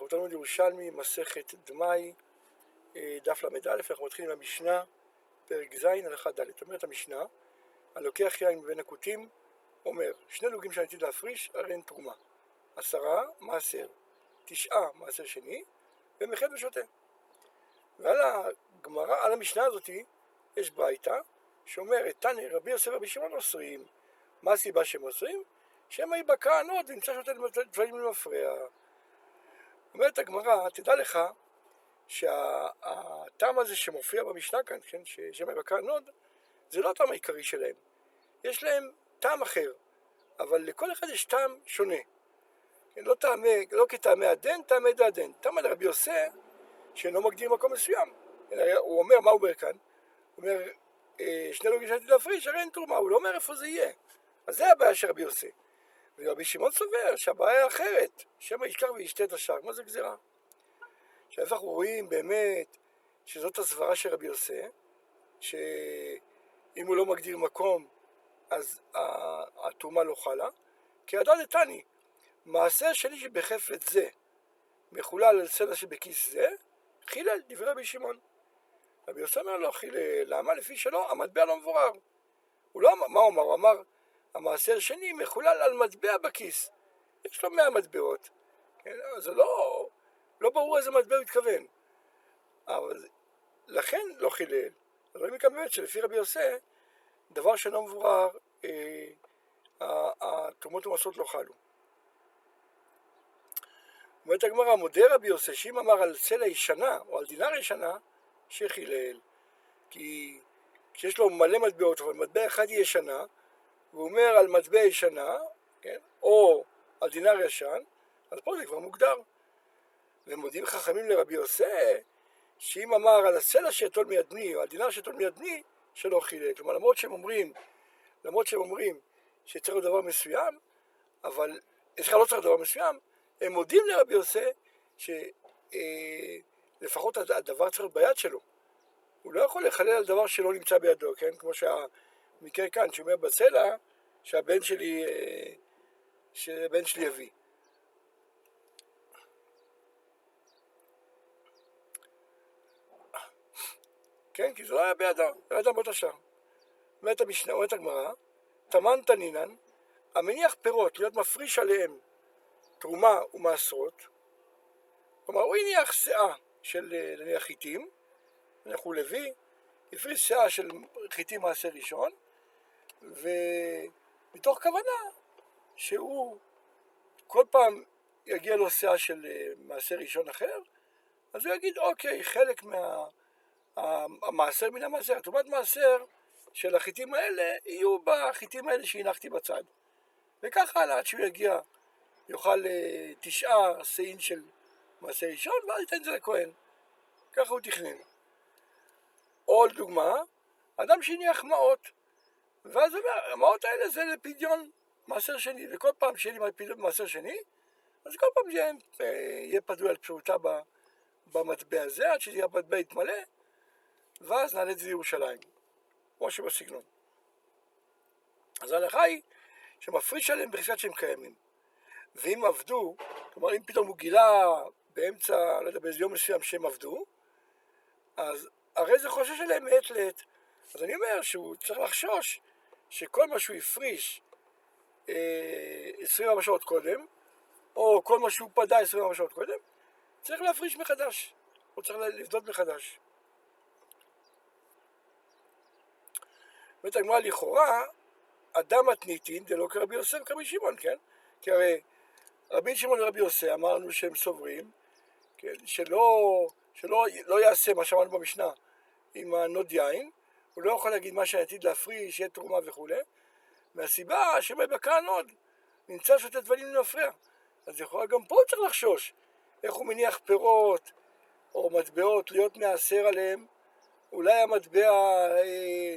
אנחנו תלמוד ירושלמי, מסכת דמאי, אה, דף ל"א, אנחנו מתחילים עם המשנה, פרק ז', הלכה ד'. אומרת המשנה, הלוקח יין מבין הכותים, אומר, שני לוגים שאני עתיד להפריש, הרי אין תרומה. עשרה, מעשר. תשעה, מעשר שני, ומחד ושותה. ועל הגמרא, על המשנה הזאתי, יש ברייתא, שאומרת, תנא רבי יוסף רבי שמעון אוסרים. מה הסיבה שהם אוסרים? שמא ייבקע ענות ונמצא שותה דברים למפרע. אומרת הגמרא, תדע לך שהטעם הזה שמופיע במשנה כאן, כן, ששמא ייבקע נוד, זה לא הטעם העיקרי שלהם. יש להם טעם אחר, אבל לכל אחד יש טעם שונה. כן, לא, טעמי, לא כטעמי הדן, טעמי דעדן. טעם לרבי יוסף, שאינו מגדיר מקום מסוים. הוא אומר, מה הוא אומר כאן? הוא אומר, אה, שני לוגים שעתיד להפריש, הרי אין תרומה, הוא לא אומר איפה זה יהיה. אז זה הבעיה של רבי יוסף. ורבי שמעון סובר שהבעיה אחרת, שמא ישכח וישתה את השאר, מה זה גזירה? עכשיו אנחנו רואים באמת שזאת הסברה של רבי יוסף, שאם הוא לא מגדיר מקום אז הטומאה לא חלה, כי הדד דתני, מעשה שני שבחפץ זה מחולל על סלע שבכיס זה, חילל דברי רבי שמעון. רבי יוסף אומר לו חילל, למה? לפי שלא, המטבע לא מבורר. הוא לא אמר, מה הוא אמר? הוא אמר המעשר שני מחולל על מטבע בכיס. יש לו מאה מטבעות. כן? זה לא, לא ברור איזה מטבע הוא התכוון. אבל לכן לא חילל. רואים מכאן באמת שלפי רבי יוסף, דבר שאינו מבורר, אה, התרומות ומסות לא חלו. אומרת הגמרא, מודה רבי יוסף, שאם אמר על סלע ישנה או על דינר ישנה, שחילל. כי כשיש לו מלא מטבעות, אבל מטבע אחד היא ישנה, והוא אומר על מטבע ישנה, כן, או על דינר ישן, אז פה זה כבר מוגדר. ומודיעים חכמים לרבי יוסף, שאם אמר על הסלע שיטול מידני, או על דינר שיטול מידני, שלא חילל. כלומר, למרות שהם אומרים, למרות שהם אומרים שצריך להיות דבר מסוים, אבל, סליחה, לא צריך דבר מסוים, הם מודים לרבי יוסף שלפחות אה, הדבר צריך להיות ביד שלו. הוא לא יכול לחלל על דבר שלא נמצא בידו, כן? כמו שהמקרה כאן, שאומר בסלע שהבן שלי, אה, שהבן שלי יביא. כן, כי זה לא היה זה היה באותה שעה. אומרת המשנה, אומרת הגמרא, תמן תנינן, המניח פירות, להיות מפריש עליהם תרומה ומעשרות, כלומר הוא הניח שאה של אה, נניח חיטים, הוא לוי, הפריש שאה של חיטים מעשר ראשון, ומתוך כוונה שהוא כל פעם יגיע לו של אה, מעשר ראשון אחר, אז הוא יגיד אוקיי, חלק מה... מן המעשר, תרומת מעשר של החיטים האלה יהיו בחיטים האלה שהנחתי בצד. וככה הלאה עד שהוא יגיע, יאכל אה, תשעה שאין של מעשר ראשון ואז ייתן את זה לכהן. ככה הוא תכנן. או לדוגמה, אדם שהניח מעות, ואז הוא אומר, המעות האלה זה לפדיון מעשר שני, וכל פעם שיהיה לי פדיון מעשר שני, אז כל פעם יהיה, אה, יהיה פדוי על פשוטה במטבע הזה, עד שזה המטבע יתמלא, ואז נעלה את זה לירושלים, כמו שבסגנון. אז ההלכה היא שמפריש עליהם בחזקת שהם קיימים. ואם עבדו, כלומר אם פתאום הוא גילה באמצע, לא יודע, באיזה יום מסוים שהם עבדו, אז הרי זה חושש עליהם מעת לעת. אז אני אומר שהוא צריך לחשוש שכל מה שהוא הפריש אה, 24 שעות קודם, או כל מה שהוא פדה 24 שעות קודם, צריך להפריש מחדש, הוא צריך לפדות מחדש. אומרת הגמרא לכאורה, הדא מתניתין דלא כרבי יוסי כרבי שמעון, כן? כי הרי רבי שמעון ורבי יוסי אמרנו שהם סוברים, כן? שלא, שלא לא יעשה מה שאמרנו במשנה עם הנוד יין, הוא לא יכול להגיד מה שעתיד להפריש, שיהיה תרומה וכולי, מהסיבה שייבקע הנוד נמצא שותה טבלים למפרע. אז יכול גם פה צריך לחשוש, איך הוא מניח פירות או מטבעות להיות מעשר עליהם, אולי המטבע אה,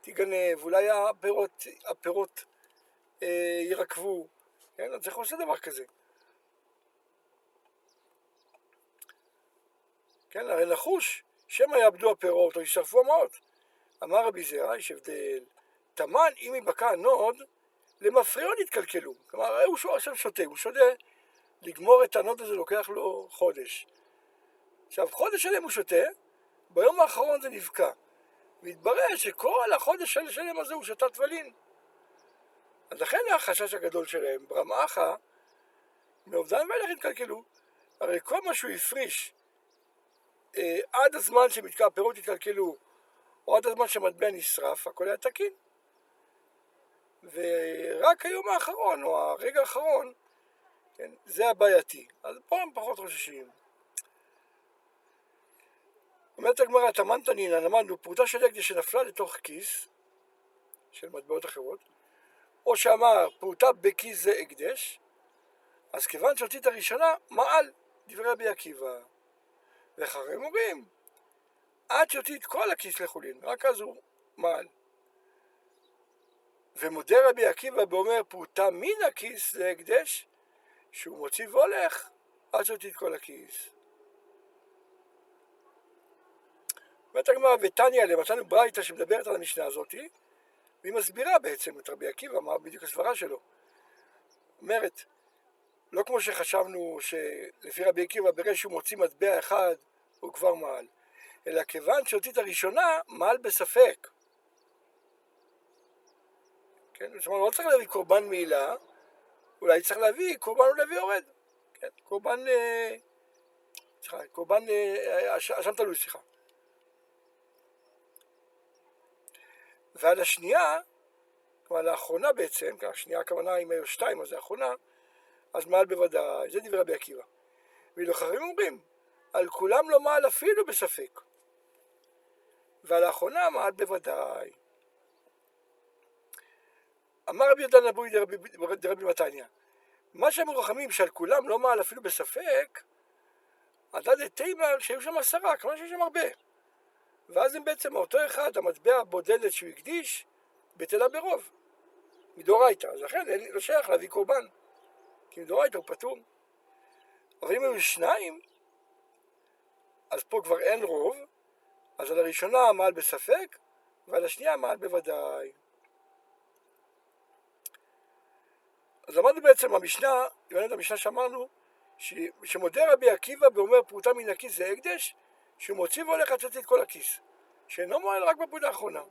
תיגנב, אולי הפירות, הפירות אה, ירקבו, כן? אז איך הוא עושה דבר כזה? כן, הרי לחוש, שמא יאבדו הפירות או יישרפו המעות. אמר רבי זירא, יש הבדל. תמן, אם יבקע נוד, למפרע הוא נתקלקלו. כלומר, הוא עכשיו שותה, הוא שותה לגמור את הנוד הזה לוקח לו חודש. עכשיו, חודש שלם הוא שותה, ביום האחרון זה נבקע. והתברר שכל החודש שלם הזה הוא שתה טבלין. אז לכן החשש הגדול שלהם, ברמאחה, מאובדן ואילך התקלקלו. הרי כל מה שהוא הפריש אה, עד הזמן שמתקע הפירות התקלקלו, או עד הזמן שהמטבע נשרף, הכל היה תקין. ורק היום האחרון, או הרגע האחרון, כן, זה הבעייתי. אז פה הם פחות חוששים. אומרת הגמרא, תמן תנינא, למדנו פרוטה של הקדש שנפלה לתוך כיס של מטבעות אחרות, או שאמר פרוטה בכיס זה הקדש, אז כיוון שאותית הראשונה, מעל דברי רבי עקיבא. ואחרים אומרים, עד שהוציא את כל הכיס לחולין, רק אז הוא מעל. ומודה רבי עקיבא ואומר פרוטה מן הכיס זה הקדש, שהוא מוציא והולך עד שהוציא את כל הכיס. אומרת הגמרא, ותניא עליה, מצאנו ברייתא שמדברת על המשנה הזאתי, והיא מסבירה בעצם את רבי עקיבא, מה בדיוק הסברה שלו. אומרת, לא כמו שחשבנו שלפי רבי עקיבא ברגע שהוא מוציא מטבע אחד הוא כבר מעל, אלא כיוון שהוציא את הראשונה, מעל בספק. כן? זאת אומרת, לא צריך להביא קורבן מעילה, אולי צריך להביא קורבן ולוי יורד. כן? קורבן, אה, סליחה, קורבן, אה, אשם תלוי, סליחה. ועל השנייה, כלומר לאחרונה בעצם, כי השנייה הכוונה אם היו שתיים אז האחרונה, אז מעל בוודאי, זה דברי רבי עקיבא. ואילו אחרים אומרים, על כולם לא מעל אפילו בספק. ועל האחרונה מעל בוודאי. אמר רבי יהודה נבוי דרבי מתניא, מה שאמרו חכמים שעל כולם לא מעל אפילו בספק, עדד תימר שהיו שם עשרה, כמובן שיש שם הרבה. ואז הם בעצם אותו אחד, המטבע הבודדת שהוא הקדיש, בטלה ברוב, מדאורייתא. אז לכן אין, לא שייך להביא קורבן, כי מדאורייתא הוא פטור. אבל אם היו שניים, אז פה כבר אין רוב, אז על הראשונה מעל בספק, ועל השנייה מעל בוודאי. אז למדנו בעצם במשנה, הבנו את המשנה שאמרנו, שמודה רבי עקיבא ואומר פרוטה מן הכיס זה הקדש, שהוא מוציא והולך לצאת את כל הכיס, שאינו מועל רק בפרוטה האחרונה.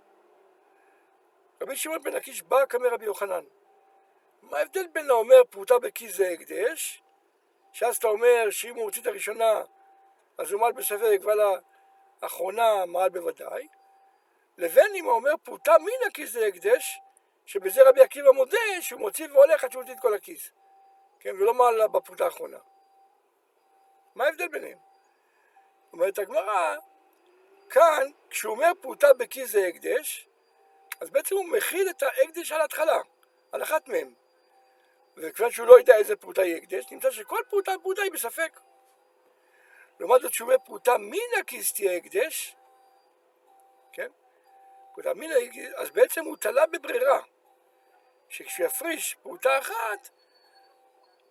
רבי שמעון בן הקיש בא כמר רבי יוחנן. מה ההבדל בין האומר פרוטה בכיס זה הקדש, שאז אתה אומר שאם הוא מוציא את הראשונה אז הוא מעל בספק ועל האחרונה מעל בוודאי, לבין אם הוא אומר פרוטה מן הכיס הקדש, שבזה רבי עקיבא מודה שהוא מוציא והולך עד שהוא מוציא את כל הכיס, כן, ולא מעל בפרוטה האחרונה. מה ההבדל ביניהם? אומרת הגמרא, כאן, כשהוא אומר פרוטה בכיס זה הקדש, אז בעצם הוא מכיל את ההקדש על ההתחלה, על אחת מהם. וכיוון שהוא לא יודע איזה פרוטה היא הקדש, נמצא שכל פרוטה פרוטה היא בספק. לעומת זאת אומר פרוטה מן הכיס הקדש, כן? פרוטה הכיס, אז בעצם הוא תלה בברירה, שכשהוא יפריש פרוטה אחת,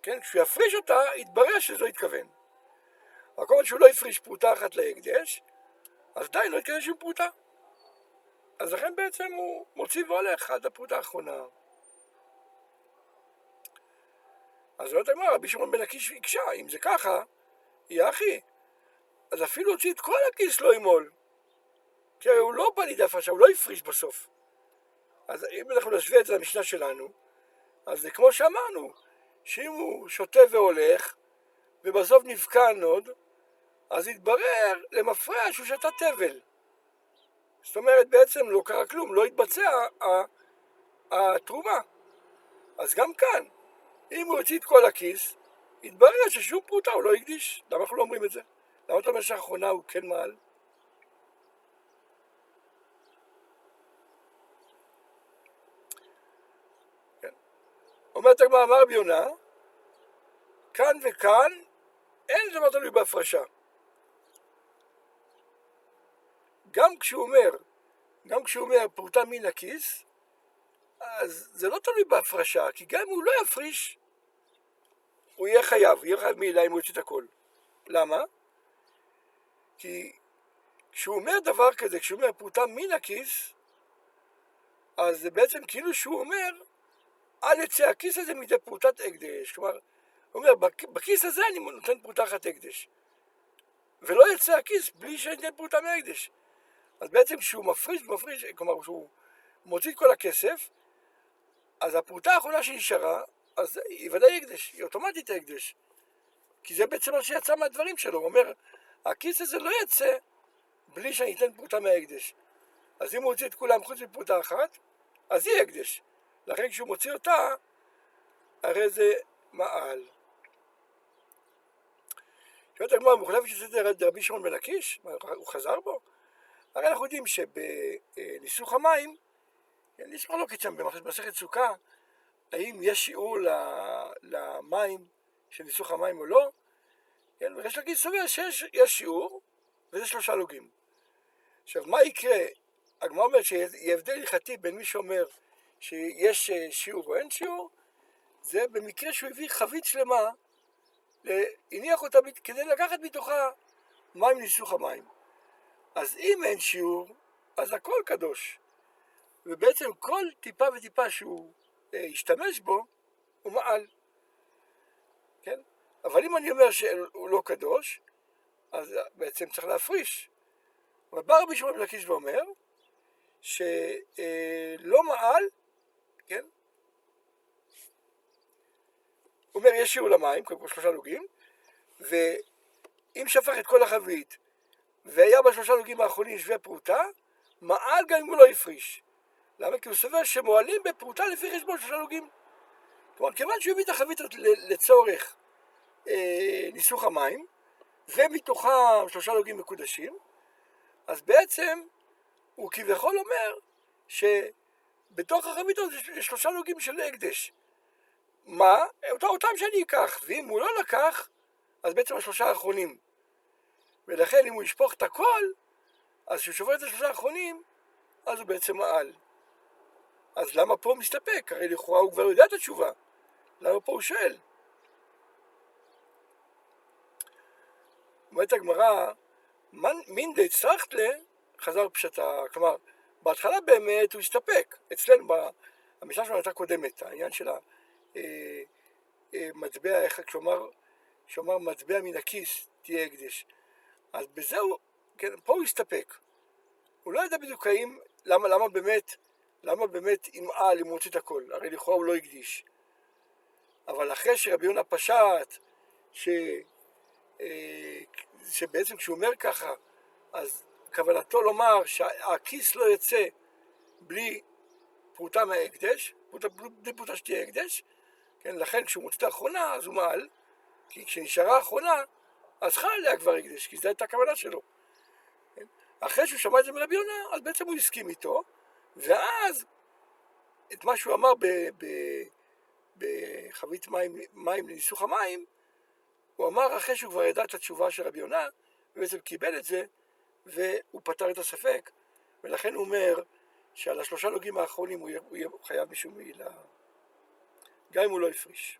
כן, כשהוא יפריש אותה, יתברר שזו התכוון. אבל כל שהוא לא הפריש פרוטה אחת להקדש, אז די, לא יתקדש עם פרוטה. אז לכן בעצם הוא מוציא והולך עד הפרוטה האחרונה. אז לא יודע מה, רבי שמעון בן הקיש הקשה, אם זה ככה, יהיה אחי, אז אפילו הוציא את כל הכיס לא ימול. כי הוא לא בא לידי הפרשה, הוא לא הפריש בסוף. אז אם אנחנו נשווה את זה למשנה שלנו, אז זה כמו שאמרנו, שאם הוא שותה והולך, ובסוף נבקע הנוד, אז יתברר למפרע שהוא שתה טבל. זאת אומרת, בעצם לא קרה כלום, לא התבצע התרומה. אז גם כאן, אם הוא הוציא את כל הכיס, יתברר ששום פרוטה הוא לא הקדיש. למה אנחנו לא אומרים את זה? למה אתה אומר שהאחרונה הוא כן מעל? אומרת הגמרא, אמר רבי כאן וכאן אין דבר תלוי בהפרשה. גם כשהוא אומר, גם כשהוא אומר פרוטה מן הכיס, אז זה לא תלוי בהפרשה, כי גם אם הוא לא יפריש, הוא יהיה חייב, יהיה חייב מילה אם הוא יוצא את הכל. למה? כי כשהוא אומר דבר כזה, כשהוא אומר פרוטה מן הכיס, אז זה בעצם כאילו שהוא אומר, אל יצא הכיס הזה מידי פרוטת הקדש. כלומר, הוא אומר, בכיס הזה אני נותן פרוטה אחת הקדש. ולא יצא הכיס בלי שאני אתן פרוטה מהקדש. אז בעצם כשהוא מפריש, מפריש, כלומר כשהוא מוציא את כל הכסף, אז הפרוטה האחרונה שנשארה, אז היא ודאי הקדש, היא אוטומטית הקדש. כי זה בעצם מה שיצא מהדברים שלו, הוא אומר, הכיס הזה לא יצא בלי שאני אתן פרוטה מההקדש. אז אם הוא הוציא את כולם חוץ מפרוטה אחת, אז היא הקדש. לכן כשהוא מוציא אותה, הרי זה מעל. שואלת הגמרא, מוחלפת שזה רבי שמעון בן לקיש? הוא חזר בו? הרי אנחנו יודעים שבניסוך המים, יש מחלוקת שם במסכת סוכה, האם יש שיעור למים של ניסוך המים או לא, כן, ויש להגיד סובר שיש שיעור, וזה שלושה לוגים. עכשיו, מה יקרה? הגמרא אומרת שיהיה הבדל הלכתי בין מי שאומר שיש אה, שיעור או אין שיעור, זה במקרה שהוא הביא חבית שלמה, הניח אותה כדי לקחת מתוכה מים ניסוך המים. אז אם אין שיעור, אז הכל קדוש. ובעצם כל טיפה וטיפה שהוא אה, ישתמש בו, הוא מעל. אבל אם אני אומר שהוא לא קדוש, אז בעצם צריך להפריש. אבל בא רבי שמעון בן לקיש ואומר שלא מעל, כן? הוא אומר יש שיעור למים, קודם כל שלושה לוגים, ואם שפך את כל החבית והיה בשלושה לוגים האחרונים שווה פרוטה, מעל גם אם הוא לא הפריש. למה? כי הוא סובר שמועלים בפרוטה לפי חשבון שלושה לוגים. כלומר, כיוון שהוא הביא את החבית לצורך ניסוך המים, ומתוכם שלושה לוגים מקודשים, אז בעצם הוא כביכול אומר שבתוך החביתות יש שלושה לוגים של הקדש. מה? אותם שאני אקח, ואם הוא לא לקח, אז בעצם השלושה האחרונים. ולכן אם הוא ישפוך את הכל, אז כשהוא שובר את השלושה האחרונים, אז הוא בעצם מעל. אז למה פה הוא מסתפק? הרי לכאורה הוא כבר יודע את התשובה. למה פה הוא שואל? אומרת הגמרא, מין די צרכתלה חזר פשטה, כלומר, בהתחלה באמת הוא הסתפק, אצלנו, המשנה שלנו הייתה קודמת, העניין של המטבע, אה, איך כשאומר, כשאומר מטבע מן הכיס תהיה הקדש. אז בזה הוא, כן, פה הוא הסתפק. הוא לא ידע בדיוק האם, למה, למה באמת, למה באמת ימעל אם הוא הוציא את הכל, הרי לכאורה הוא לא הקדיש. אבל אחרי שרבי יונה פשט, ש... שבעצם כשהוא אומר ככה, אז כוונתו לומר שהכיס לא יצא בלי פרוטה מההקדש, פרוטה, בלי פרוטה שתהיה הקדש, כן, לכן כשהוא מוציא את האחרונה אז הוא מעל, כי כשנשארה האחרונה אז חל עליה כבר הקדש, כי זו הייתה הכוונה שלו. כן? אחרי שהוא שמע את זה מרבי יונה, אז בעצם הוא הסכים איתו, ואז את מה שהוא אמר בחבית מים, מים לניסוך המים, הוא אמר אחרי שהוא כבר ידע את התשובה של רבי יונה, ובעצם קיבל את זה, והוא פתר את הספק, ולכן הוא אומר שעל השלושה נוגעים האחרונים הוא יהיה חייב משום מעילה, גם אם הוא לא הפריש.